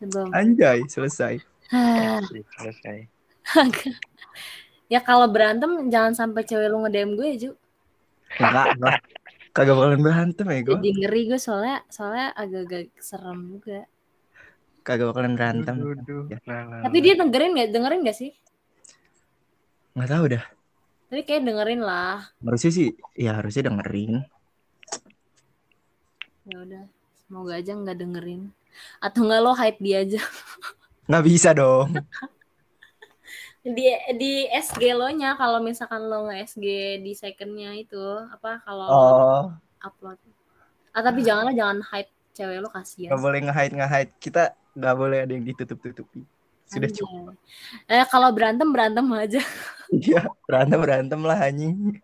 Belum. Anjay, selesai. Ah, selesai. ya kalau berantem jangan sampai cewek lu nge-DM gue ya, Ju. Enggak, enggak. Kagak bakalan berantem ya gue. Jadi ngeri gue soalnya soalnya agak-agak serem juga. Kagak bakalan berantem. Duh, duh, Ya. Tapi dia dengerin nggak? Dengerin nggak sih? Nggak tahu dah. Tapi kayak dengerin lah. Harusnya sih, ya harusnya dengerin. Ya udah, semoga aja nggak dengerin. Atau nggak lo hype dia aja. Nggak bisa dong. di di SG lo nya kalau misalkan lo nge SG di secondnya itu apa kalau Oh, upload. Ah tapi janganlah jangan hype cewek lo kasihan. nggak boleh nge-hide nge-hide. Kita nggak boleh ada yang ditutup-tutupi. Sudah Anjay. cukup. Eh kalau berantem berantem aja. Iya, berantem berantem lah anjing.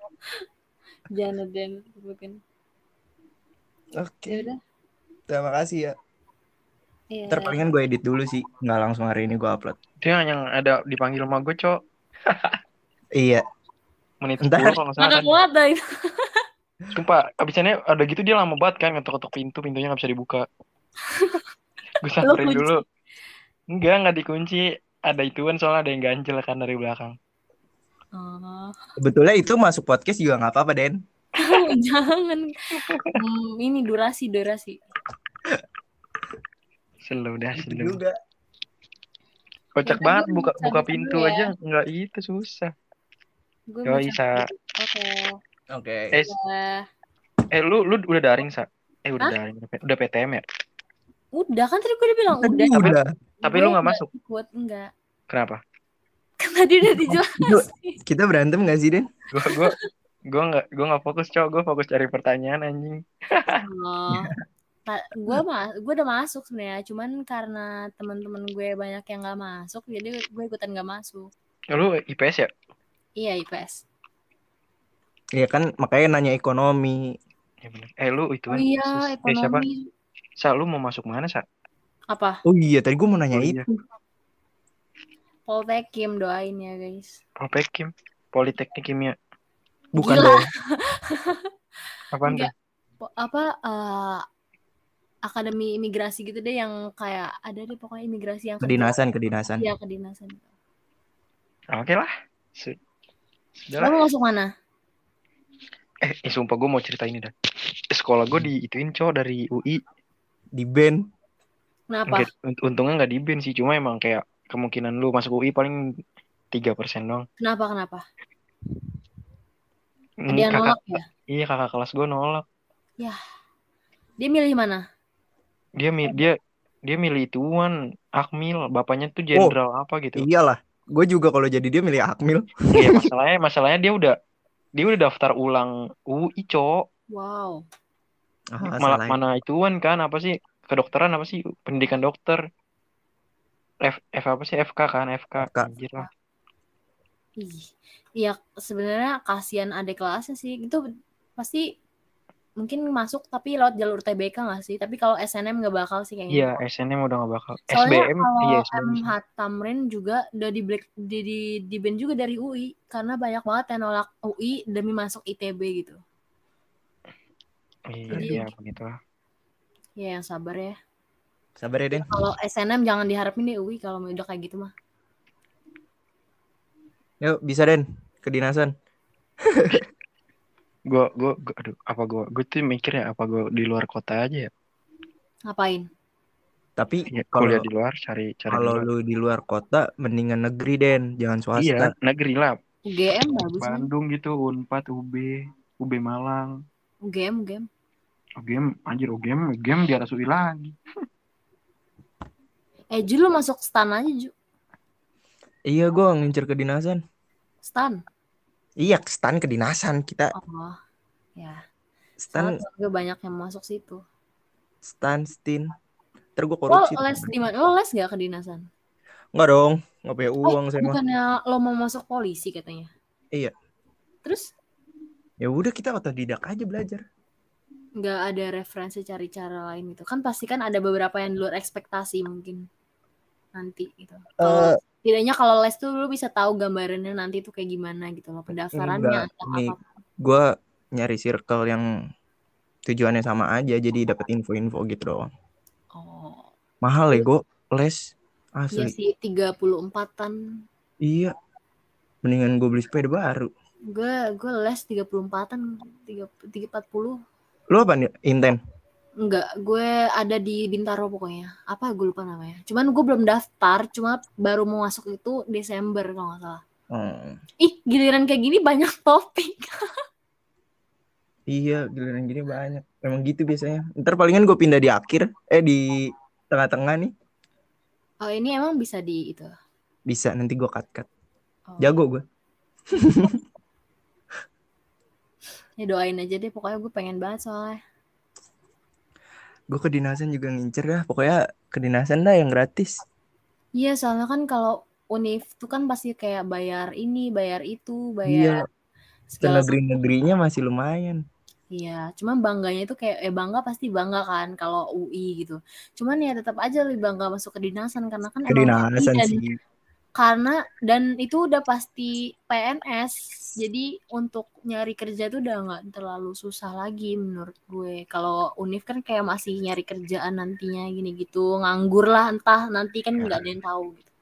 Jangan ada yang. Oke, Ya udah. terima kasih ya. Iya. Ntar palingan gue edit dulu sih, nggak langsung hari ini gue upload. Dia yang ada dipanggil sama gue, Cok. Iya, Menit Entar. 10 kalau nggak salah. Kan. kuat dah itu. Sumpah, abisannya ada gitu dia lama banget kan ngetok-ketok pintu, pintunya nggak bisa dibuka. gue samperin dulu. Enggak, nggak dikunci. Ada ituan soalnya ada yang ganjel kan dari belakang. Oh, sebetulnya itu masuk podcast juga nggak apa-apa Den. jangan. Hmm, ini durasi durasi. Selu dah, Itu selu. juga. Kocak kan banget buka buka gitu pintu ya. aja nggak itu susah. Gue Yo Isa. Oke. Oke. Eh, Ya. eh lu lu udah daring sa? Eh udah Hah? daring, udah PTM ya? Udah kan tadi gue udah bilang Tadi udah. udah. Tapi lu nggak masuk. Ikut enggak. Kenapa? Kan tadi udah dijelasin. Kita berantem gak sih Den? Gua gua gua nggak gua nggak fokus cowok, gua fokus cari pertanyaan anjing. Oh. gue mah gue udah masuk sebenarnya cuman karena teman-teman gue banyak yang nggak masuk jadi gue ikutan nggak masuk Lu IPS ya? iya IPS Iya kan makanya nanya ekonomi. Ya bener. Eh lu itu oh kan iya eh, siapa? ekonomi Sa lu mau masuk mana sa? apa Oh iya, tadi gue mau nanya Oh, iya. itu. Poltekim doain ya guys Propekim, Politeknik Kimia. Bukan Gila. dong. Apaan Enggak. tuh? Po- apa eh, akademi imigrasi gitu deh yang kayak ada deh pokoknya imigrasi yang. Kedinasan, kedinasan. iya kedinasan Oke lah. Su- Sudah lo lah. mau masuk mana Eh, eh sumpah gue mau cerita ini dah. Sekolah gue di ituin cowok dari UI. Di band. kenapa Nggak- untungnya nggak di ban sih, cuma emang kayak kemungkinan lu masuk UI paling 3% doang. kenapa kenapa Hmm, kakak, nolak ya iya kakak kelas gue nolak. dia milih mana Dia mi- dia dia milih ituan Akmil, bapaknya tuh jenderal apa gitu. Iyalah. Gue juga kalau jadi dia milih Akmil. Iya masalahnya masalahnya dia udah dia udah daftar ulang UI cok wow Ah, malah salah. mana ituan kan apa sih kedokteran apa sih pendidikan dokter F, F apa sih FK kan FK FK. anjir lah Ih, Iya sebenarnya kasihan adik kelasnya sih itu pasti mungkin masuk tapi lewat jalur TBK nggak sih? Tapi kalau SNM nggak bakal sih kayaknya. Iya SNM udah gak bakal. Soalnya SBM kalau iya SBM MH Tamrin juga udah di black di di, di ban juga dari UI karena banyak banget yang nolak UI demi masuk ITB gitu. Iya Jadi- iya begitu lah ya yang sabar ya. Sabar ya, Den. kalau SNM jangan diharapin deh UI kalau udah kayak gitu mah. Yuk, bisa, Den. Kedinasan. gua gua, gua aduh apa gua gua tuh mikir ya apa gua di luar kota aja ya? Ngapain? Tapi Ya, kalau kuliah di luar cari cari di kalau lu di luar kota mendingan negeri, Den. Jangan swasta. iya negeri lah. UGM bagus Bandung gitu Unpad UB UB Malang. UGM UGM UGM anjir UGM UGM di atas UI lagi. Eh Ju lu masuk stan aja Ju. Iya, gue ngincer kedinasan. stan? Iya, stan kedinasan kita. oh ya Stan, juga banyak yang masuk situ stan, stin. Ntar gue lo korupsi. les di mana lo les gak kedinasan Enggak dong, nggak punya Oh, uang saya mah. bukannya lo mau masuk polisi katanya Iya. terus Ya udah kita otodidak aja belajar. nggak ada referensi cari cara lain gitu kan pasti kan ada beberapa yang di luar ekspektasi mungkin nanti gitu kalau Eh, tidaknya kalau les tuh lu bisa tahu gambarannya nanti tuh kayak gimana gitu loh pendaftarannya Enggak, atau nih. apa gue nyari circle yang tujuannya sama aja, jadi dapat info-info gitu doang. oh Mahal ya, gue. les Iya asli. sih 34-an. Iya. Mendingan gue beli sepeda baru. Gue gue les 34-an, 3 40. Lu apa nih? Inten. Enggak, gue ada di Bintaro pokoknya. Apa gue lupa namanya. Cuman gue belum daftar, cuma baru mau masuk itu Desember kalau nggak salah. Hmm. Ih, giliran kayak gini banyak topik. Iya, giliran gini banyak. Emang gitu biasanya. Ntar palingan gue pindah di akhir, eh di tengah-tengah nih. Oh, ini emang bisa di itu. Bisa, nanti gue cut-cut. Oh. Jago gue. Ya doain aja deh, pokoknya gue pengen banget soalnya. Gue kedinasan juga ngincer dah. Pokoknya kedinasan dah yang gratis. Iya, soalnya kan kalau univ tuh kan pasti kayak bayar ini, bayar itu, Iya. bayar Ke segala negeri-negerinya masih lumayan. Iya, cuman bangganya itu kayak eh bangga pasti bangga kan kalau UI gitu. Cuman ya tetap aja lebih bangga masuk kedinasan karena kan emang Kedinasan dan sih. karena dan itu udah pasti PNS. Jadi untuk nyari kerja tuh udah nggak terlalu susah lagi menurut gue. Kalau univ kan kayak masih nyari kerjaan nantinya gini gitu, nganggur lah entah nanti kan nggak ada yang tahu gitu.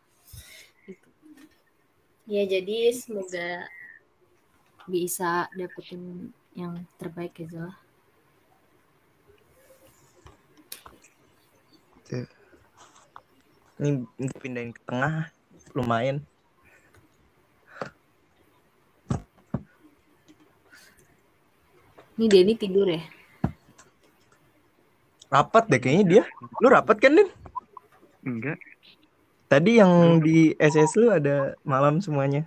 Gitu. Ya jadi semoga bisa dapetin yang terbaik aja lah. Ini pindahin ke tengah. Lumayan. Ini Denny tidur ya? Rapat deh kayaknya dia. Lu rapat kan, Din? Enggak. Tadi yang di SS lu ada malam semuanya.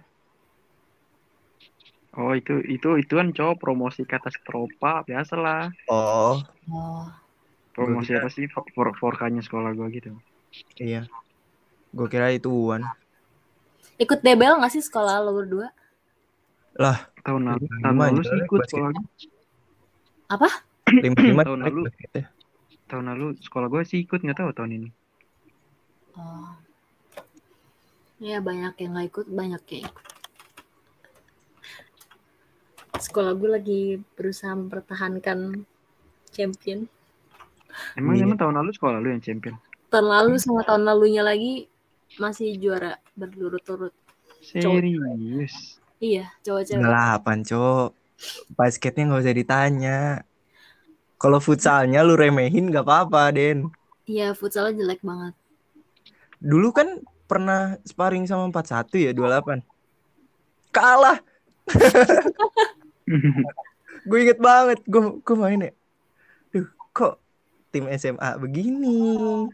Oh itu itu itu kan cowok promosi ke atas tropa biasalah. Oh, Oh, Promosi Gua apa sih for for forkanya sekolah gua gitu. iya. Gue kira itu Uwan. ikut debel nggak sih sekolah lo berdua? Tahun lalu Lima tahun lalu sih lah, ikut sekolah gua. Lima-lima Tahun naik lalu. Tahun lalu sekolah gua sih ikut nggak tahu tahun ini. Oh, ya banyak yang nggak ikut, banyak yang ikut. Sekolah gue lagi berusaha mempertahankan champion. Emang Iya. emang tahun lalu sekolah lu yang champion. Tahun lalu sama tahun lalunya lagi masih juara berturut-turut. Serius. Iya, cowok-cewek. Delapan, Cok. Basketnya nggak usah ditanya. Kalau futsalnya lu remehin nggak apa-apa, Den. Iya, futsalnya jelek banget. Dulu kan pernah sparring sama 41 ya, 28. Kalah. Gue inget banget, gue gue main ya. Duh, kok tim SMA begini?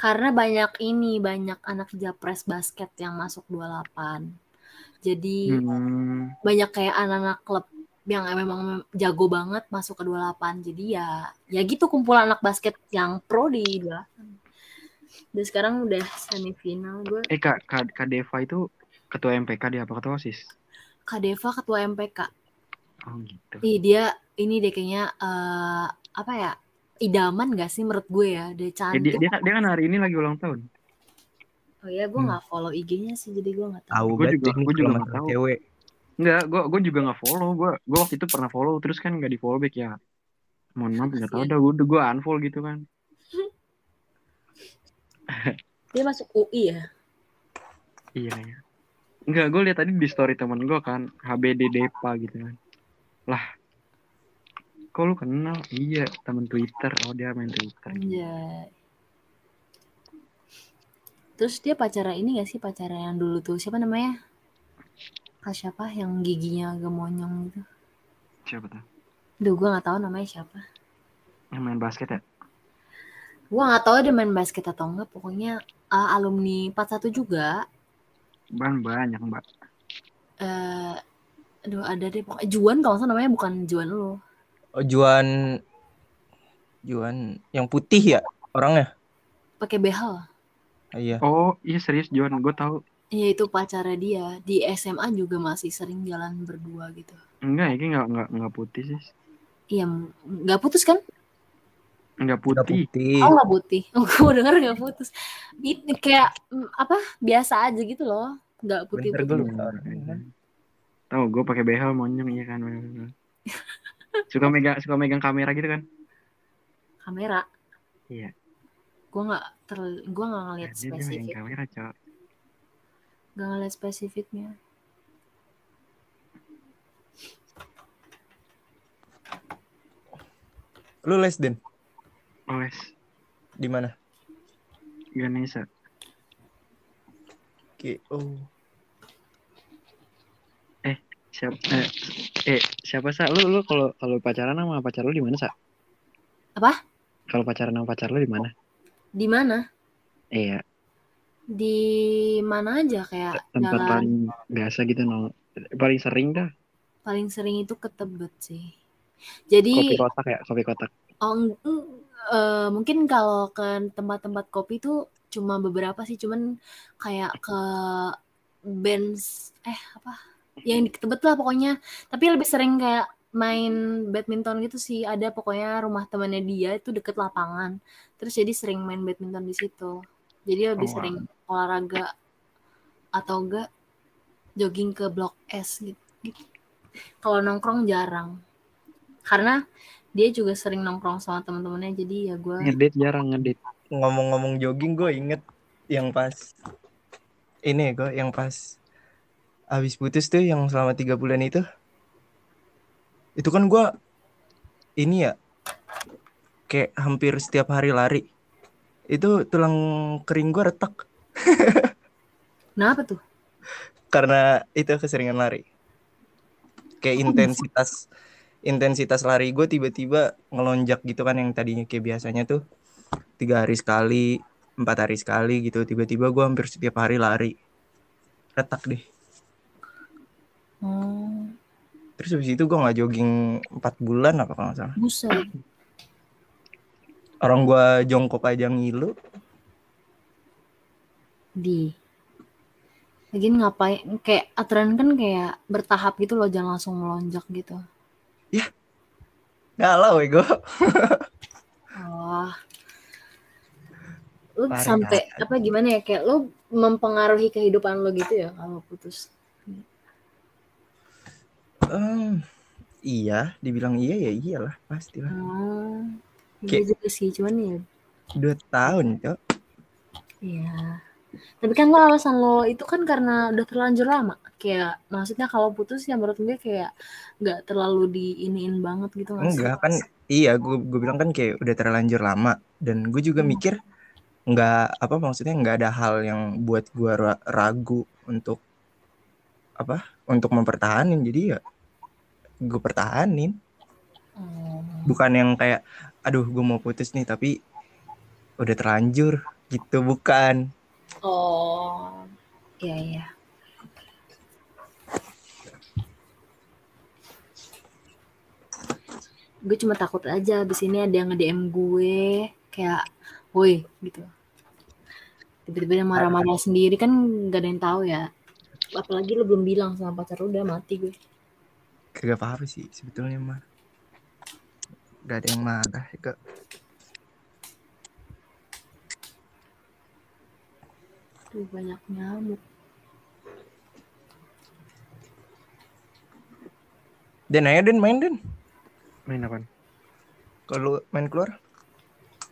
Karena banyak ini, banyak anak japres basket yang masuk 28. Jadi Hmm. banyak kayak anak-anak klub yang memang jago banget masuk ke 28. Jadi ya ya gitu kumpulan anak basket yang pro di 28. Dan sekarang udah semifinal gue Eh kak, kak, kak Deva itu ketua MPK dia apa ketua OSIS? Kadeva ketua MPK. Oh gitu. Ih dia ini deh kayaknya eh, apa ya? Idaman gak sih menurut gue ya? Dia Eh, cantik. dia, dia, kan- dia kan hari ini lagi ulang tahun. Oh ya gue Hmm. nggak follow IG-nya sih jadi gue nggak tahu. Banget juga- gua juga nggak masalah tahu. Cewek. Enggak, gue gue juga nggak follow. Gue gue waktu itu pernah follow terus kan nggak di follow back ya. Mohon maaf nggak tahu dah gue gue unfollow gitu kan. Dia masuk UI ya? Iya ya. Enggak, gue lihat tadi di story temen gue kan HBD Depa gitu kan. Lah, kok lu kenal? Iya, temen Twitter. Oh dia main Twitter. Anjay. Terus dia pacara ini gak sih pacara yang dulu tuh siapa namanya? Kak siapa yang giginya agak monyong gitu? Siapa tuh? Duh gue nggak tahu namanya siapa. Yang main basket ya? Gue nggak tahu dia main basket atau enggak. Pokoknya uh, alumni 41 juga. Ban banyak mbak. Eh, aduh ada deh pokoknya Juan kalau nggak salah namanya bukan Juan lo. Oh, Juan Juan yang putih ya orangnya? Pakai behel. Ah, Iya. Oh iya serius Juan, gue tahu. Iya itu pacara dia. Di SMA juga masih sering jalan berdua gitu. Enggak, ini nggak nggak nggak putih sih. Iya nggak putus kan? Nggak Udah putih. putih. Oh nggak putih. Gue denger nggak putus. Ini kayak mm, apa? Biasa aja gitu loh. Nggak putih Bentar, putih. orangnya. Tahu gue pakai behel monyong iya kan. suka megang suka megang kamera gitu kan. Kamera. Iya. gue nggak ter gue nggak ngeliat main spesifik kamera, Cok. nggak ngeliat spesifiknya Lu les Den OS di mana? Ganesha. Oke. Oh. Siapa eh, eh siapa sa? Lu lu kalau kalau pacaran sama pacar lu di mana, Sa? Apa? Kalau pacaran sama pacar lu di mana? di mana Iya, di mana aja kayak tempat jalan paling biasa gitu no. Paling sering dah paling sering itu ke Tebet sih jadi kopi kotak ya, kopi kotak. Oh, eh, mungkin kalau ke tempat-tempat kopi tuh cuma beberapa sih, cuman kayak ke Benz, eh apa? Yang di Tebet lah pokoknya. Tapi lebih sering kayak main badminton gitu sih. Ada pokoknya rumah temannya dia itu deket lapangan. Terus jadi sering main badminton di situ. Jadi lebih Oh, sering olahraga atau enggak jogging ke Blok S gitu. gitu. Kalau nongkrong jarang. Karena dia juga sering nongkrong sama teman-temannya jadi ya gue Ngedit jarang ngedit. Ngomong-ngomong jogging gue inget yang pas ini gue yang pas habis putus tuh yang selama tiga bulan itu. Itu kan gue ini ya kayak hampir setiap hari lari. Itu tulang kering gue retak. Kenapa tuh? Karena itu keseringan lari. Kayak intensitas intensitas lari gue tiba-tiba ngelonjak gitu kan yang tadinya kayak biasanya tuh. Tiga hari sekali empat hari sekali gitu. Tiba-tiba gue hampir setiap hari lari. Retak deh. Oh terus habis itu gue nggak jogging empat bulan apa kalau nggak salah. Buset. Orang gue jongkok aja ngilu. Di. Lagian ngapain? Kayak aturan kan kayak bertahap gitu loh jangan langsung melonjak gitu galau ya gue wah lu Parah. sampai apa gimana ya? Kayak lu mempengaruhi kehidupan lo gitu ya kalau putus? Em, iya dibilang iya ya iyalah pastilah. Oh iya Kayak- juga sih cuman ya dua tahun cok. Iya. Tapi kan lo alasan lo itu kan karena udah terlanjur lama. Kayak maksudnya kalau putus ya menurut gue kayak nggak terlalu diiniin banget gitu? Enggak kan iya gue gue bilang kan kayak udah terlanjur lama dan gue juga Hmm. mikir nggak apa maksudnya nggak ada hal yang buat gue ra- ragu untuk apa untuk mempertahanin jadi ya gue pertahanin Oh. bukan yang kayak aduh gue mau putus nih tapi udah terlanjur gitu bukan Oh. Iya iya. Gue cuma takut aja abis ini ada yang nge-DM gue kayak, woi gitu. Tiba-tiba dia marah-marah sendiri kan gak ada yang tahu ya. Apalagi lu belum bilang sama pacar lu udah mati gue. kagak apa-apa sih sebetulnya mah gak ada yang marah ya Tuh banyak nyamuk. dan ayo Den main Den Main apa? kalau main keluar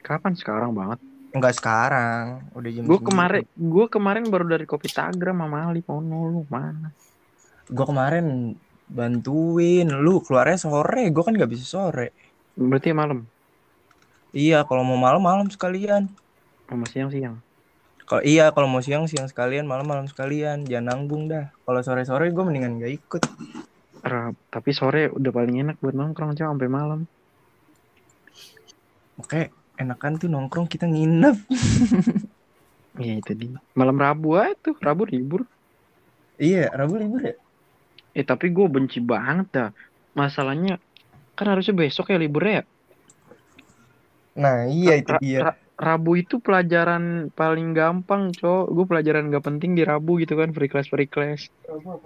Kapan sekarang banget? Enggak sekarang udah jam Gue 9. kemarin gue kemarin baru dari kopi Tagram sama Ali Pono lu mana? gue kemarin bantuin lu keluarnya sore gue kan nggak bisa sore Berarti malam. iya kalau mau malam malam sekalian Sama siang-siang. Kalau iya kalau mau siang siang sekalian malam malam sekalian jangan nanggung dah kalau sore sore gue mendingan gak ikut tapi sore udah paling enak buat nongkrong coba sampai malam. oke enakan tuh nongkrong kita nginep Iya itu dia. Malam Rabu aja tuh, Rabu libur. iya rabu libur ya Eh tapi gue benci banget dah. Masalahnya kan harusnya besok ya liburnya ya. nah iya itu dia Ra- Rabu itu pelajaran paling gampang, cowok. Gue pelajaran gak penting di Rabu gitu kan, free class free class.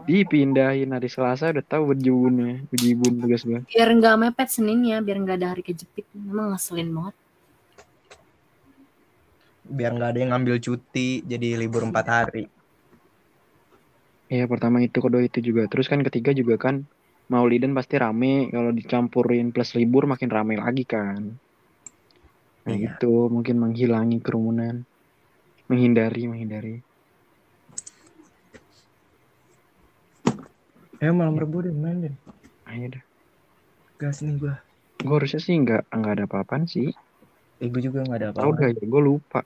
Dipindahin hari Selasa udah tahu berjibunnya, berjibun tugas gue. Biar nggak mepet Seninnya, biar nggak ada hari kejepit. Emang ngeselin banget. biar nggak ada yang ngambil cuti jadi libur empat hari Iya pertama itu, kedua itu juga. Terus kan ketiga juga kan Maulidan pasti rame. Kalau dicampurin plus libur makin rame lagi kan. Nah, Iya. itu mungkin menghilangi kerumunan. Menghindari, menghindari. Eh malam Rabu deh main deh. Ayo dah. Gas nih gua. Gue harusnya sih nggak nggak ada apa-apaan sih. Eh gue juga nggak ada Tahu apa-apa. dah, gue lupa.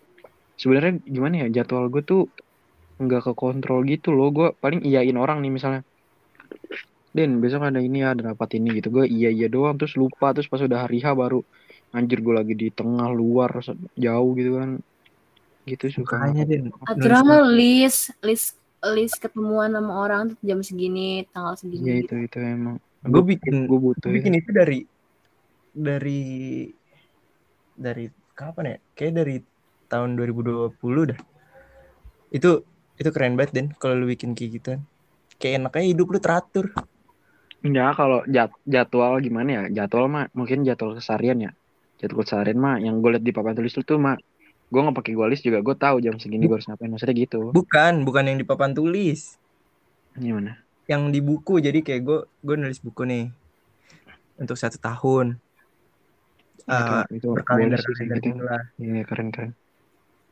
Sebenarnya gimana ya jadwal gue tuh nggak ke kontrol gitu loh. Gue paling iyain orang nih misalnya. Den besok ada ini ya, ada rapat ini gitu. Gue iya iya doang terus lupa terus pas udah hari H baru anjir gue lagi di tengah luar jauh gitu kan. Gitu suka. Aturan lo list, list, list ketemuan sama orang tuh jam segini, tanggal Iya segini. itu itu emang. Gue bikin gue butuh gue ya. bikin itu dari dari dari kapan ya? Kayak dari tahun 2020 dah. Itu itu keren banget Den kalau lu bikin kayak gituan. Kayak enaknya hidup lu teratur. Enggak, kalau jad, jadwal gimana ya? Jadwal mah mungkin jadwal keseharian ya. Jadwal keseharian mah yang gue liat di papan tulis itu mah gue nggak pakai gue list juga gue tahu jam segini gue harus ngapain maksudnya gitu Bukan, bukan yang di papan tulis. gimana Yang di buku. Jadi kayak gue gue nulis buku nih untuk satu tahun. Eh, itu itu berkalender kalender gitu lah. iya keren keren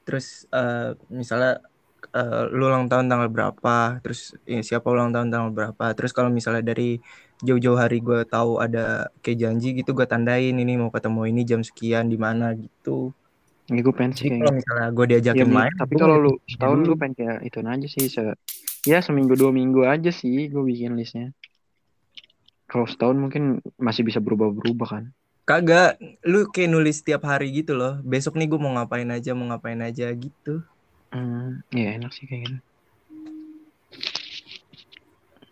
Terus eh, misalnya eh, lu ulang tahun tanggal berapa, terus eh, siapa ulang tahun tanggal berapa. Terus kalau misalnya dari jauh-jauh hari gue tahu ada kayak janji gitu, gue tandain ini mau ketemu ini jam sekian di mana gitu. ini gue pengen sih kalau gitu. misalnya gue Ya, diajakin Mi, main, tapi kalau lu setahun gue pengen kayak itu aja sih se ya seminggu dua minggu aja sih gue bikin listnya kalau setahun mungkin masih bisa berubah-berubah kan Kagak, lu kayak nulis setiap hari gitu loh. Besok nih gue mau ngapain aja, mau ngapain aja gitu. hmm, ya enak sih kayak gitu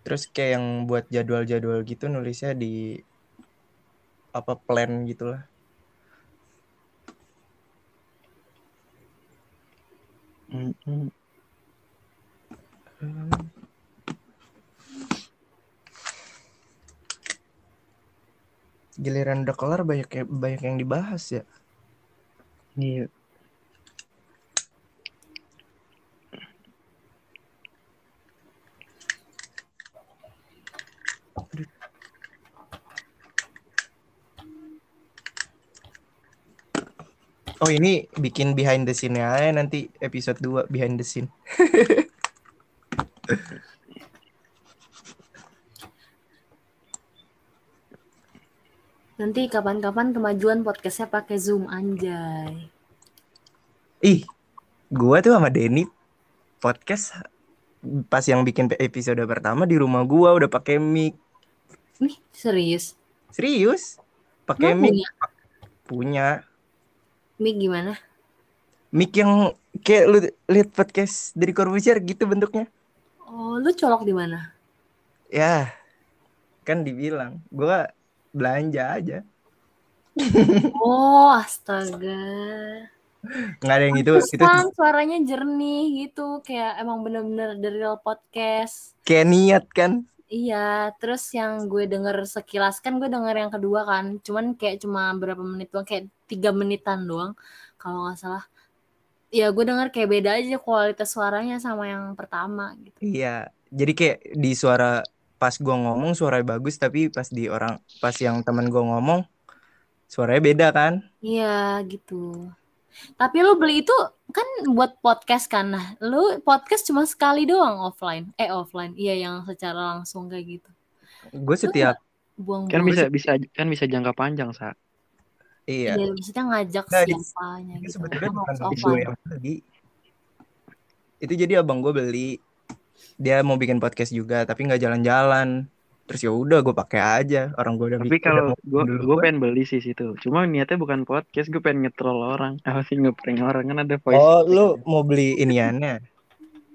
Terus kayak yang buat jadwal-jadwal gitu nulisnya di apa plan gitu lah. Hmm, hmm. Giliran udah kelar banyak ya- banyak yang dibahas ya. iya Oh ini bikin behind the scene aja nanti episode 2 behind the scene. Nanti kapan-kapan kemajuan podcastnya pakai Zoom anjay. Ih, gua tuh sama Denny podcast pas yang bikin episode pertama di rumah gua udah pakai mic. Nih, serius. Serius? Pakai mic punya punya mic gimana? mic yang kayak lu lihat podcast dari Corbusier gitu bentuknya. Oh, lu colok di mana? Ya, kan dibilang gua belanja aja. Oh, astaga. Nggak ada yang itu itu Pantesan suaranya jernih gitu, kayak emang bener-bener dari real podcast. kayak niat kan. Iya, terus yang gue denger sekilas kan gue denger yang kedua kan, cuman kayak cuma berapa menit doang, kayak tiga menitan doang, kalau nggak salah. Ya gue denger kayak beda aja kualitas suaranya sama yang pertama gitu. Iya, jadi kayak di suara pas gua ngomong suaranya bagus tapi pas di orang pas yang teman gua ngomong suaranya beda kan? Iya gitu. Tapi lu beli itu kan buat podcast kan, nah lu podcast cuma sekali doang offline, eh offline, iya yang secara langsung kayak gitu. Gue setiap Buang-buang. kan bisa bisa kan bisa jangka panjang sa iya. Iya, maksudnya ngajak Nah, siapanya Itu gitu. sebetulnya Kan bukan gue yang beli. Itu jadi abang gue beli. Dia mau bikin podcast juga tapi nggak jalan-jalan. Terus ya udah gue pakai aja. Orang gue udah tapi kalau gue gue gua. pengen beli sih situ cuma niatnya bukan podcast gue pengen ngetrol orang apa sih ngeprank orang kan ada voice Oh, lu mau beli iniannya?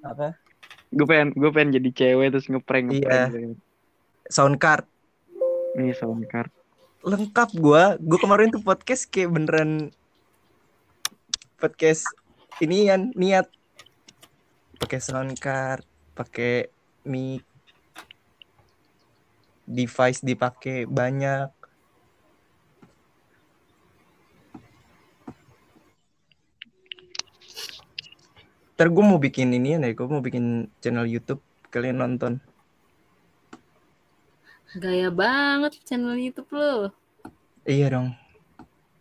Apa? gue pengen gue pengen jadi cewek terus ngeprank Iya. ngeprank gitu. Sound card. nih sound card lengkap gua gue kemarin tuh podcast kayak beneran podcast ini kan niat pakai sound card pakai mic device dipakai banyak Ntar gue mau bikin ini ya, gue mau bikin channel YouTube kalian nonton. Gaya banget channel YouTube lu. Iya dong.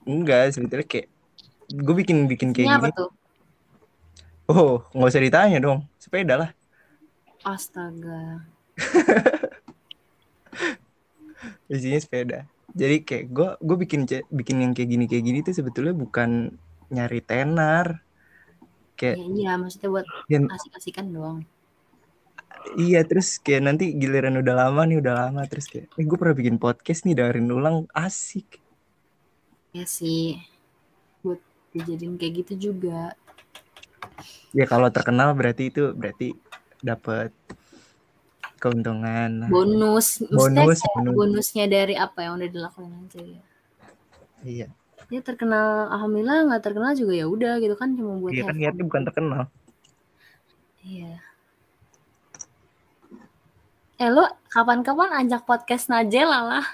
Enggak, sebetulnya kayak gue bikin bikin kayak Ini apa gini tuh? oh nggak usah ditanya dong sepeda lah Astaga. isinya sepeda jadi kayak gue gue bikin bikin yang kayak gini kayak gini tuh sebetulnya bukan nyari tenar kayak Ya, iya, maksudnya buat yang asik-asikan doang. iya terus kayak nanti giliran udah lama nih udah lama terus kayak eh gue pernah bikin podcast nih dengerin ulang asik Ya sih. Buat dijadiin kayak gitu juga. ya kalau terkenal berarti itu berarti dapat keuntungan Bonus. Bonus bonus bonusnya dari apa yang udah dilakuin aja ya. iya Ya terkenal, alhamdulillah nggak terkenal juga ya udah gitu kan cuma buat dia kan niatnya bukan terkenal Iya. Eh lo kapan-kapan ajak podcast Najela lah.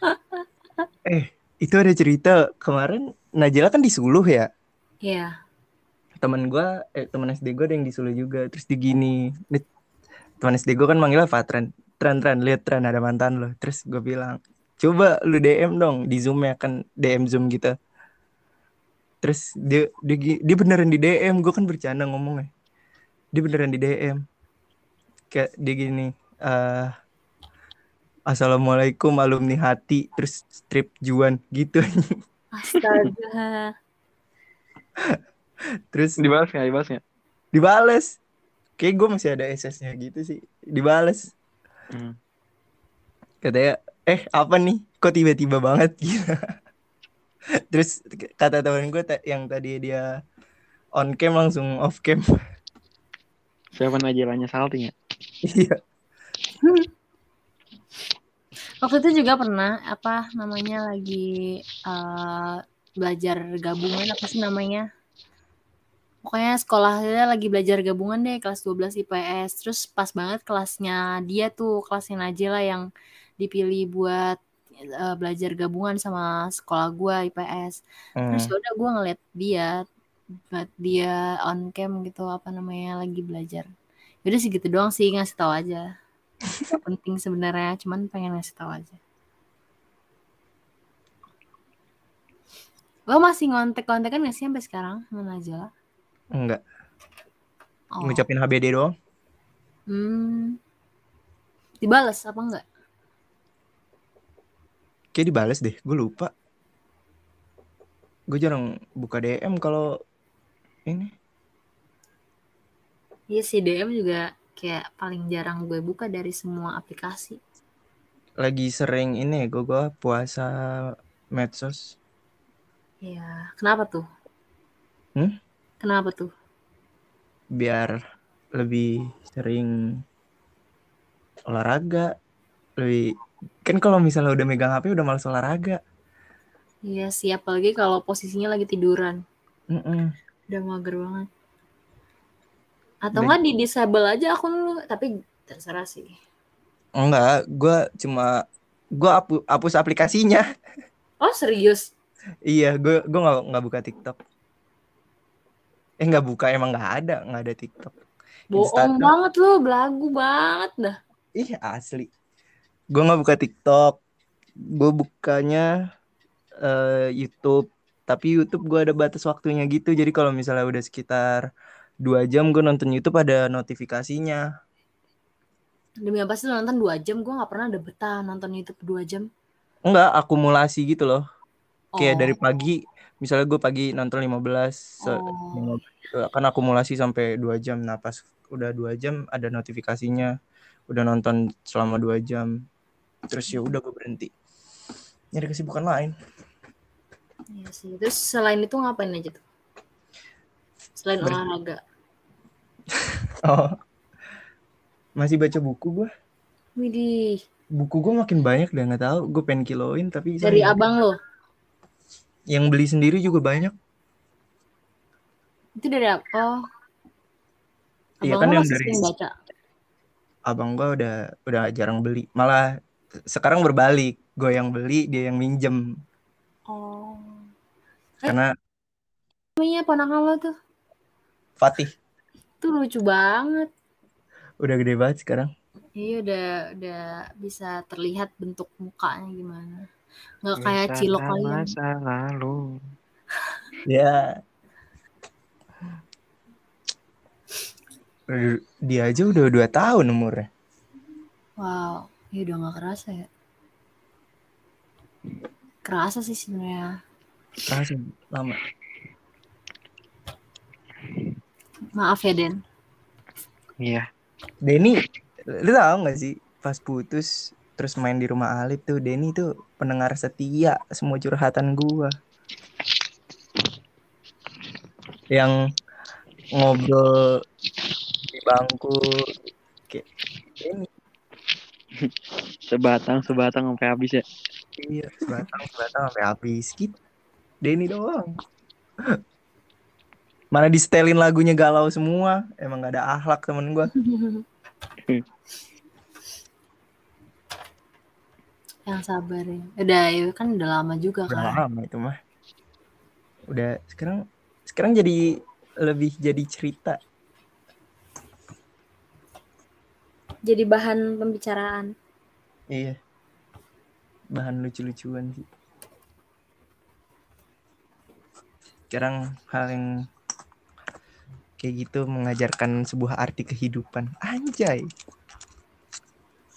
eh itu ada cerita kemarin Najela kan di Suluh ya Iya. teman gua eh teman SD gua ada yang di Suluh juga terus di gini Dit, teman SD gua kan manggilnya Fatran. Tran Tran lihat Tran ada mantan lo terus gue bilang coba lu DM dong di Zoom ya kan DM Zoom gitu. Terus dia dia, dia beneran di DM gue kan bercanda ngomongnya. Dia beneran di DM kayak dia gini eh Assalamualaikum alumni hati terus strip Juan gitu. Astaga. terus Dibahas nggak? Dibahas nggak? dibales kayak gue masih ada SS-nya gitu sih. Dibales. Hmm. katanya eh apa nih? Kok tiba-tiba banget? Gitu. Terus kata temen gue ta- yang tadi dia on cam langsung off cam. Siapa Najelanya salting ya? iya. Waktu itu juga pernah apa namanya lagi eh, belajar gabungan apa sih namanya? Pokoknya sekolahnya lagi belajar gabungan deh kelas 12 IPS. Terus pas banget kelasnya dia tuh kelasnya Najela yang dipilih buat eh, belajar gabungan sama sekolah gua IPS. Terus Hmm. ya udah gua ngeliat dia buat dia on cam gitu apa namanya lagi belajar. Yaudah sih gitu doang sih ngasih tahu aja. Gak penting sebenarnya, cuman pengen ngasih tahu aja. Lo masih ngontek-kontekan gak sih sampai sekarang sama Najla? Enggak Oh. ngucapin HBD doang Hmm. Dibales apa enggak? kayak dibales deh gue lupa gue jarang buka DM kalau ini Iya sih DM juga kayak paling jarang gue buka dari semua aplikasi. lagi sering ini gue gue puasa medsos Iya, kenapa tuh? Hmm? Kenapa tuh? biar lebih sering olahraga lebih kan kalau misalnya udah megang HP udah males olahraga Iya sih, apalagi kalau posisinya lagi tiduran. Mm-mm. Udah mager banget. Atau enggak di disable aja akun lu, tapi terserah sih. enggak gue cuma gue hapus, hapus aplikasinya Oh serius? iya gue gue nggak nggak buka TikTok eh nggak buka emang nggak ada nggak ada TikTok Bohong banget lu, belagu banget dah. ih asli gue nggak buka TikTok gue bukanya eh, YouTube tapi YouTube gue ada batas waktunya gitu jadi kalau misalnya udah sekitar dua jam gue nonton YouTube ada notifikasinya Demi apa sih nonton 2 jam? Gue gak pernah ada betah nonton YouTube 2 jam. enggak akumulasi gitu loh kayak Oh. dari pagi misalnya gue pagi nonton 15 se- Oh. kan akumulasi sampai dua jam nah pas udah dua jam ada notifikasinya udah nonton selama dua jam terus ya udah gue berhenti nyari kesibukan lain Iya sih. Terus selain itu ngapain aja tuh? Selain Ber- olahraga. oh masih baca buku gue Widih. buku gue makin banyak deh nggak tahu gue pengen kiloin tapi Dari abang lo. Yang beli sendiri juga banyak Itu dari apa? Oh. Iya Abang kan yang dari- sering baca. abang gue udah udah jarang beli malah sekarang berbalik gue yang beli dia yang minjem Oh. karena Namanya ponakan lo tuh. Fatih Tuh lucu banget. udah gede banget sekarang Iya udah udah bisa terlihat bentuk mukanya gimana. Nggak kayak cilok kalian. masa lalu. Ya. Dia aja udah dua tahun umurnya. Wow, ya udah nggak kerasa ya. Kerasa sih sebenarnya. Kerasa lama. Maaf ya Den. Iya. Denny, lu tau gak sih pas putus terus main di rumah Alif tuh Denny tuh pendengar setia semua curhatan gua. Yang ngobrol di bangku kayak Denny. Sebatang sebatang sampai habis ya. Iya, sebatang sebatang sampai habis gitu. Denny doang. Mana di setelin lagunya galau semua. Emang gak ada akhlak temen gua. Yang sabar ya. Udah, ya kan udah lama juga Udah kan. lama itu mah. Udah sekarang sekarang jadi lebih jadi cerita. Jadi bahan pembicaraan. Iya. Bahan lucu-lucuan sih. Sekarang hal yang kayak gitu mengajarkan sebuah arti kehidupan. Anjay.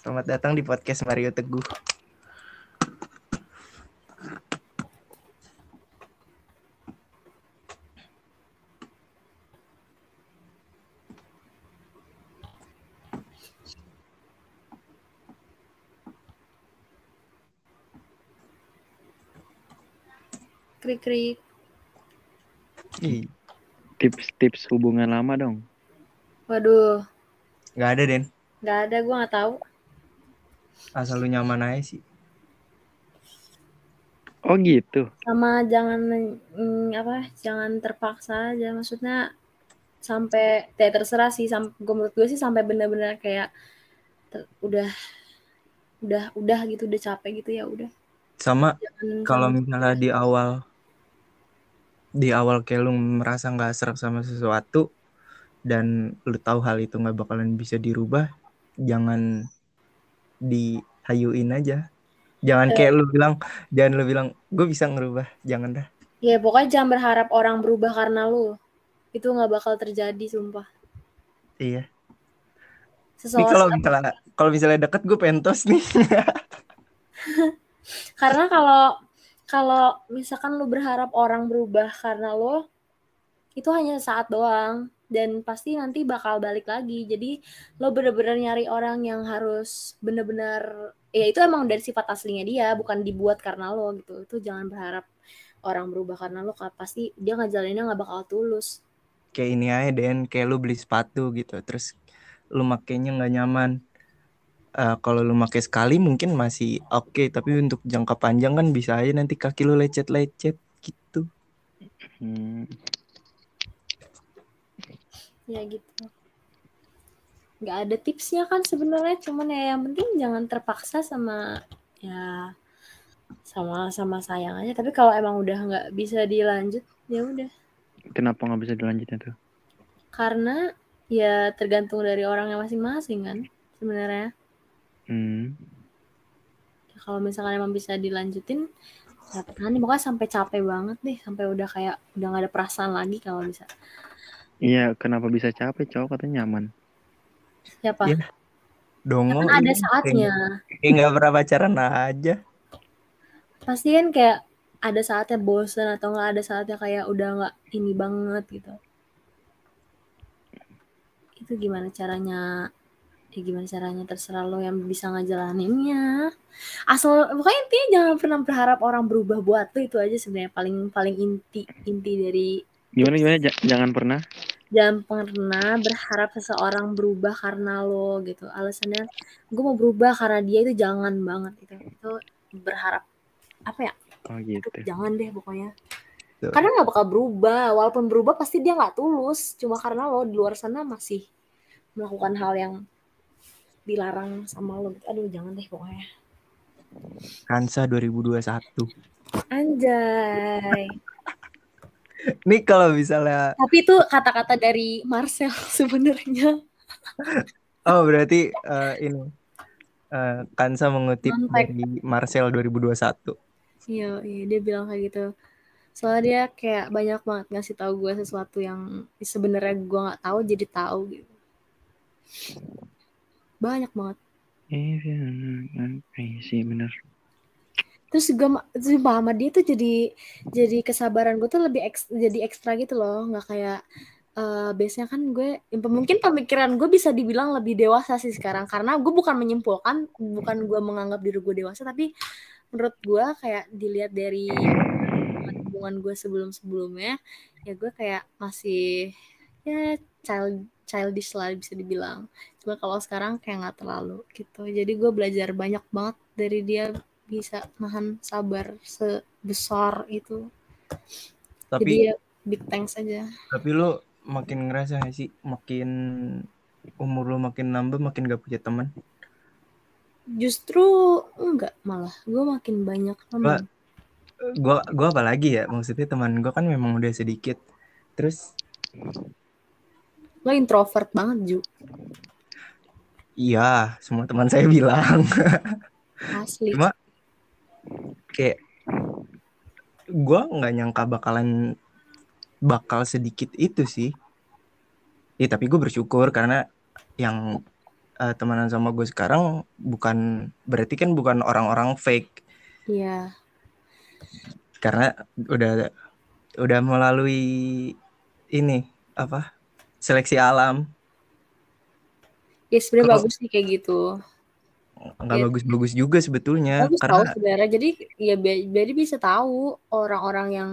Selamat datang di podcast Mario Teguh. Krik-krik. Ih, Tips-tips hubungan lama dong. Waduh, nggak ada Den. nggak ada. Gue nggak tahu. Asal lu nyaman aja sih. Oh gitu. Sama jangan mm, apa? Jangan terpaksa aja. Maksudnya sampai ya terserah sih. Sampai gue menurut gue sih sampai bener-bener kayak ter- udah udah udah gitu udah capek gitu ya udah. Sama kalau misalnya di awal di awal kayak lu merasa nggak serap sama sesuatu dan lu tahu hal itu nggak bakalan bisa dirubah jangan dihayuin aja. Jangan kayak lu bilang jangan lu bilang gue bisa ngerubah. Jangan dah. Ya pokoknya jangan berharap orang berubah karena lu. Itu nggak bakal terjadi sumpah. iya. Kalau misalnya kalau misalnya deket gue pentos nih. Karena kalau kalau misalkan lu berharap orang berubah karena lo itu hanya saat doang dan pasti nanti bakal balik lagi. Jadi lo bener-bener nyari orang yang harus bener-bener ya itu emang dari sifat aslinya dia bukan dibuat karena lo gitu. Itu jangan berharap orang berubah karena lo pasti dia ngejalaninnya nggak bakal tulus. kayak ini aja Den kayak lu beli sepatu gitu terus lu makainya nggak nyaman Eh, kalau lu pakai sekali mungkin masih oke tapi untuk jangka panjang kan bisa aja nanti kaki lu lecet-lecet gitu Hmm. Ya gitu. Nggak ada tipsnya kan sebenarnya cuman ya yang penting jangan terpaksa sama ya sama sama sayang aja tapi kalau emang udah nggak bisa dilanjut ya udah Kenapa nggak bisa dilanjutin tuh? karena ya tergantung dari orangnya masing-masing kan sebenarnya Hmm. Ya, kalau misalkan emang bisa dilanjutin ya nih pokoknya sampai capek banget deh. Sampai udah kayak udah nggak ada perasaan lagi kalau bisa. Iya, kenapa bisa capek cowok katanya nyaman. siapa Iya. dongo kan ada saatnya. kayak nggak pernah pacaran aja. Pasti kan kayak ada saatnya bosen atau nggak ada saatnya kayak udah nggak ini banget gitu. Itu gimana caranya ya gimana caranya? Terserah lo yang bisa ngejalaninnya. Asal pokoknya intinya jangan pernah berharap orang berubah buat lo itu aja sebenarnya paling paling inti inti dari Gimana gimana? Ja- jangan pernah. jangan pernah berharap seseorang berubah karena lo gitu. Alasannya gue mau berubah karena dia itu jangan banget gitu. Itu berharap apa ya? Oh gitu. jangan deh pokoknya. Karena nggak bakal berubah. Walaupun berubah pasti dia nggak tulus. Cuma karena lo di luar sana masih melakukan hal yang dilarang sama lo gitu. aduh jangan deh pokoknya. Kansa 2021 anjay. Nih kalau misalnya tapi itu kata-kata dari Marcel sebenarnya. Oh berarti eh, ini eh, Kansa mengutip Kontak. dari Marcel 2021 iya iya dia bilang kayak gitu. Soalnya dia kayak banyak banget ngasih tahu gue sesuatu yang sebenarnya gue nggak tahu jadi tahu gitu banyak banget Iya, sih bener. terus gue sumpah sama dia tuh jadi jadi kesabaran gue tuh lebih eks, jadi ekstra gitu loh nggak kayak eh biasanya kan gue mungkin pemikiran gue bisa dibilang lebih dewasa sih sekarang karena gue bukan menyimpulkan bukan gue menganggap diri gue dewasa tapi menurut gue kayak dilihat dari hubungan gue sebelum sebelumnya ya gue kayak masih ya child childish lah bisa dibilang. Cuma kalau sekarang kayak nggak terlalu gitu. Jadi gue belajar banyak banget dari dia bisa nahan sabar sebesar itu. Tapi jadi ya big thanks aja. tapi lu makin ngerasa gak sih? Makin umur lu makin nambah makin gak punya teman. justru enggak malah. Gue makin banyak teman. Gua gua apalagi ya? Maksudnya teman gua kan memang udah sedikit. Terus lo introvert banget Ju. Iya semua teman saya bilang. Asli. Cuma kayak gua nggak nyangka bakalan bakal sedikit itu sih. Ya tapi gue bersyukur karena yang eh, temenan sama gue sekarang bukan berarti kan bukan orang-orang fake. Iya. Karena udah udah melalui ini apa seleksi alam. Ya sebenarnya bagus sih kayak gitu. Nggak Iya. bagus-bagus juga sebetulnya bagus tahu karena sebenarnya. Jadi ya jadi bisa tahu orang-orang yang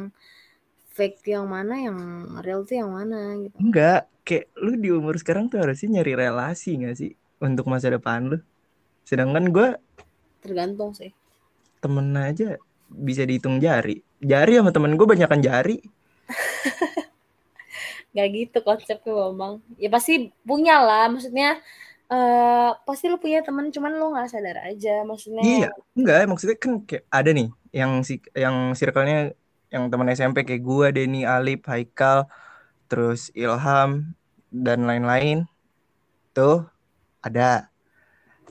fake yang mana yang real tuh yang mana gitu. Enggak kayak lu di umur sekarang tuh harusnya nyari relasi nggak sih untuk masa depan lu? Sedangkan gue tergantung sih. temen aja bisa dihitung jari. Jari sama temen gue banyakan jari Gak gitu konsepnya Bambang. Ya pasti punya lah, maksudnya eh pasti lu punya temen, cuman lu nggak sadar aja, maksudnya. Iya, enggak, maksudnya kan kayak ada nih yang si yang circle-nya yang teman SMP kayak gua, Denny, Alip, Haikal, terus Ilham dan lain-lain. Tuh ada.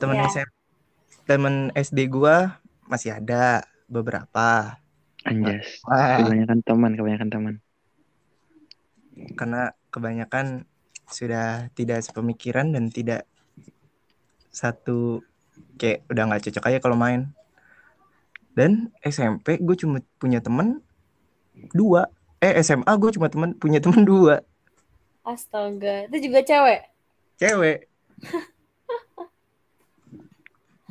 Temen Iya. SMP temen SD gua masih ada beberapa. Anjas. Wah, Kebanyakan teman, kebanyakan teman. Karena kebanyakan sudah tidak sepemikiran dan tidak satu kayak udah nggak cocok aja kalau main. Dan SMP gue cuma punya temen dua. Eh SMA gue cuma temen punya temen dua Astaga, itu juga cewek. cewek.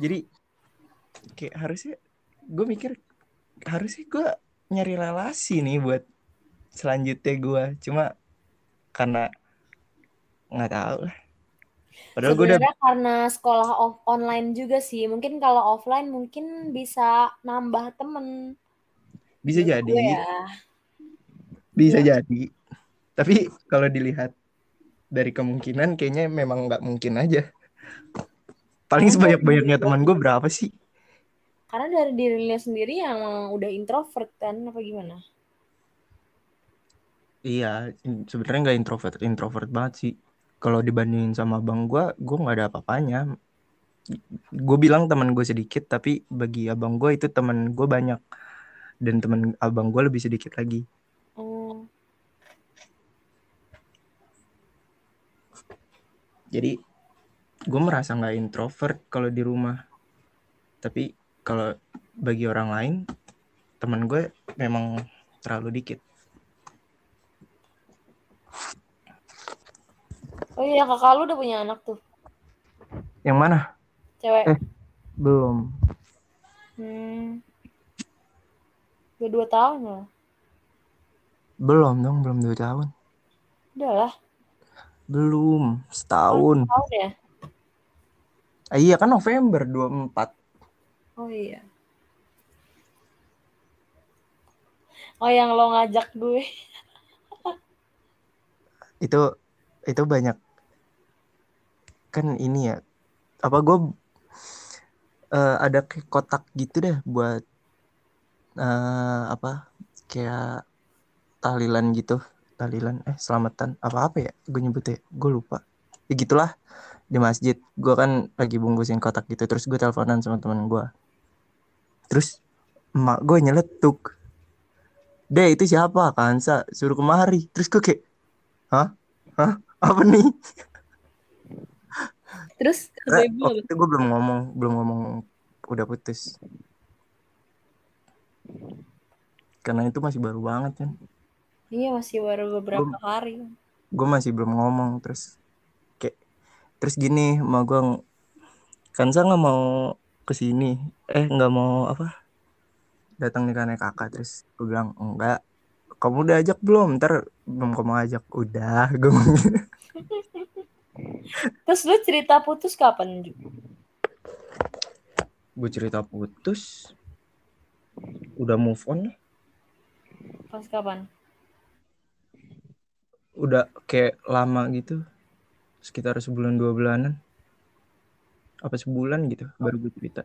Jadi kayak harusnya gue mikir harusnya gue nyari relasi nih buat selanjutnya gue. Cuma karena nggak tahu lah. Padahal gue udah karena sekolah off online juga sih. Mungkin kalau offline mungkin bisa nambah temen. bisa Menurut jadi. ya. Bisa Iya. jadi. Tapi kalau dilihat dari kemungkinan kayaknya memang nggak mungkin aja. Paling sebanyak-banyaknya teman gue berapa sih? Karena dari dirinya sendiri yang udah introvert kan, apa gimana? Iya, sebenarnya nggak introvert, introvert banget sih. Kalau dibandingin sama abang gue, gue nggak ada apa-apanya. Gue bilang teman gue sedikit, tapi bagi abang gue itu teman gue banyak. Dan teman abang gue lebih sedikit lagi. Oh, Jadi gue merasa nggak introvert kalau di rumah. Tapi kalau bagi orang lain, teman gue memang terlalu dikit. Oh iya kakak lu udah punya anak tuh, Yang mana? cewek. Eh. Belum. Hmm. Udah dua tahun loh. Belum dong, belum dua tahun. Udah lah, Belum, setahun. tahun ya. Ah, iya kan November 24. Oh iya. Oh yang lo ngajak gue. Itu itu banyak kan ini ya. Apa gue eh, ada kayak kotak gitu deh buat eh, apa kayak tahlilan gitu. Tahlilan eh selamatan apa apa ya? Gue nyebutnya, gue lupa. Ya gitulah di masjid. Gue kan lagi bungkusin kotak gitu terus gue teleponan sama temen gue. Terus emak gue nyeletuk deh itu siapa Kansa suruh kemari terus gue kayak hah hah apa nih Terus Karena waktu itu gue belum ngomong belum ngomong udah putus. Karena itu masih baru banget kan Iya masih baru beberapa Belum. hari. gue masih belum ngomong terus kayak terus gini sama gue Kansa nggak mau ke sini eh nggak mau apa datang nih karena kakak. Terus gue bilang enggak. Kamu udah ajak belum? Ntar belum kamu ajak. Udah gue. Terus lu cerita putus kapan? Gue cerita putus udah move on. Pas kapan? udah kayak lama gitu sekitar sebulan dua bulanan apa sebulan gitu baru gue cerita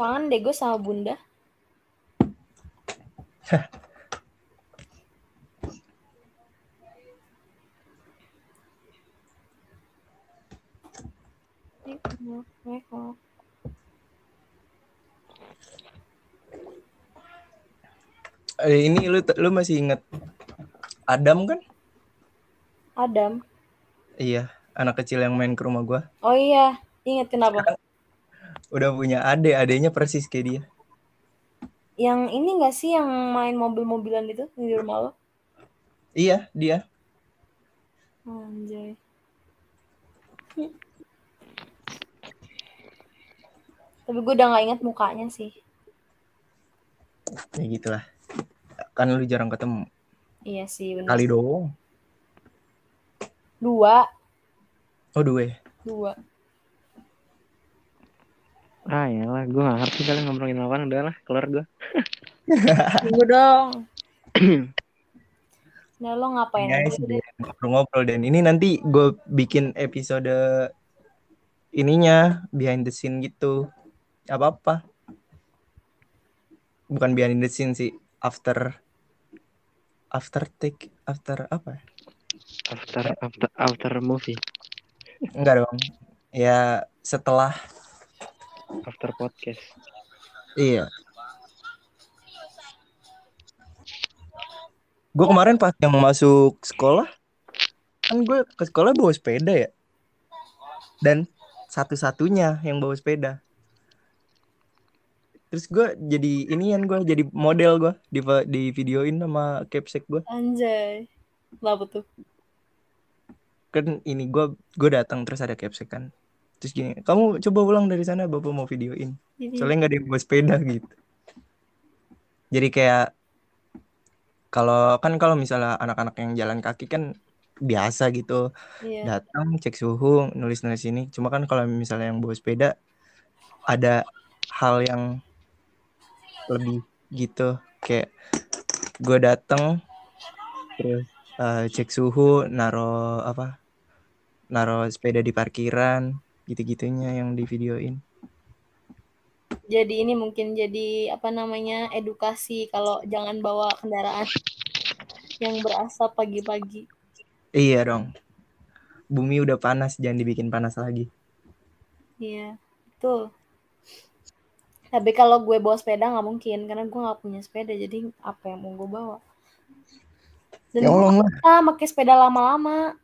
Kangen deh gue sama bunda. Eh, ini lu lu masih inget Adam kan Adam. iya anak kecil yang main ke rumah gua Oh iya, inget kenapa? udah punya ade adenya persis kayak dia Yang ini gak sih yang main mobil-mobilan itu di rumah lo? iya dia Anjay. Tapi gue udah gak inget mukanya sih. ya gitulah kan lu jarang ketemu Iya sih, bener. kali doang Dua. oh dua ya? Dua. Ah ya lah, gue gak ngerti kalian ngomongin apa udah lah, keluar gue. Tunggu dong. Nah lo ngapain Ya, deh? Dan. ngobrol-ngobrol dan ini nanti gue bikin episode ininya behind the scene gitu apa apa bukan behind the scene sih after after take after apa ya? After after after movie, enggak dong ya setelah after podcast. iya gue kemarin pas yang masuk sekolah kan gue ke sekolah bawa sepeda ya dan satu-satunya yang bawa sepeda terus gue jadi inian gue jadi model gue di di videoin sama capsek gue Anjay. Lah tuh? kan ini gue gue datang terus ada capsek kan terus gini kamu coba ulang dari sana bapak mau videoin. Jadi, soalnya nggak ada yang bawa sepeda gitu. Jadi kayak kalau kan kalau misalnya anak-anak yang jalan kaki kan biasa gitu. Iya. datang cek suhu nulis nulis ini. Cuma kan kalau misalnya yang bawa sepeda ada hal yang lebih gitu. Kayak gue datang terus eh, cek suhu naro apa naro sepeda di parkiran gitu gitunya yang di videoin Jadi ini mungkin jadi apa namanya edukasi kalau jangan bawa kendaraan yang berasap pagi-pagi. iya dong bumi udah panas jangan dibikin panas lagi Iya, betul. Tapi kalau gue bawa sepeda nggak mungkin karena gue nggak punya sepeda jadi apa yang mau gue bawa? Dan ya Allah bisa pakai sepeda lama-lama.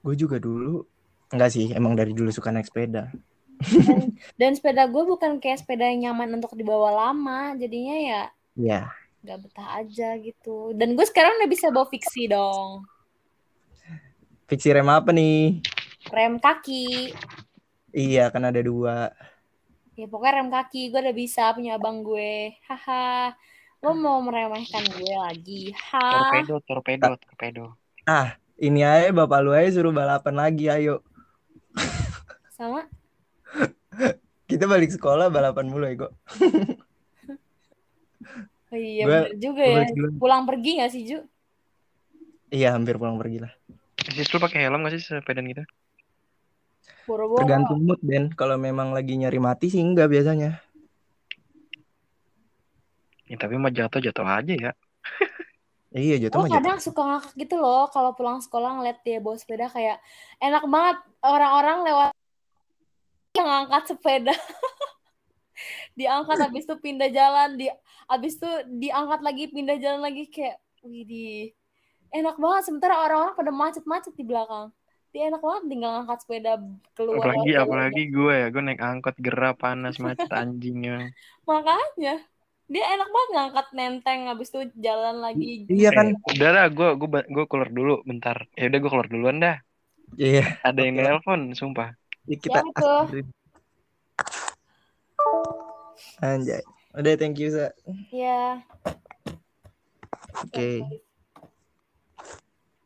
Gue juga dulu enggak sih emang dari dulu suka naik sepeda Dan, dan sepeda gue bukan kayak sepeda yang nyaman untuk dibawa lama, jadinya ya ya nggak betah aja gitu. Dan gue sekarang udah bisa bawa fiksi dong, fiksi rem apa nih rem kaki. iya kan ada dua Ya pokoknya rem kaki gue udah bisa punya abang gue. Haha. Lo mau meremehkan gue lagi? Ha. Torpedo, torpedo, torpedo. ah ini aja bapak lu aja suruh balapan lagi ayo Sama kita balik sekolah balapan mulu ya kok Oh iya bener juga ya. Pulang pergi gak sih Ju? iya hampir pulang pergi lah Sis lu pakai helm gak sih sepedaan gitu? Boro-boro. tergantung mood Ben kalau memang lagi nyari mati sih enggak biasanya Ya, tapi mah jatuh jatuh aja ya. Iya jatuh Oh mah jatuh. kadang suka ngakak gitu loh kalau pulang sekolah ngeliat dia bawa sepeda kayak enak banget orang-orang lewat yang ngangkat sepeda. Diangkat habis itu pindah jalan di habis itu diangkat lagi pindah jalan lagi kayak widih enak banget. Sementara orang-orang pada macet-macet di belakang. Dia enak banget tinggal ngangkat sepeda keluar apalagi apalagi gue ya gue naik angkot gerah panas macet anjingnya makanya dia enak banget ngangkat nenteng habis itu jalan lagi Iya kan? Eh, udah lah gue gue gue keluar dulu bentar ya udah gue keluar duluan dah Iya. ada yang Oke. nelpon sumpah Ya, kita tuh? akhirin. Anjay. Udah thank you Sa. ya Oke.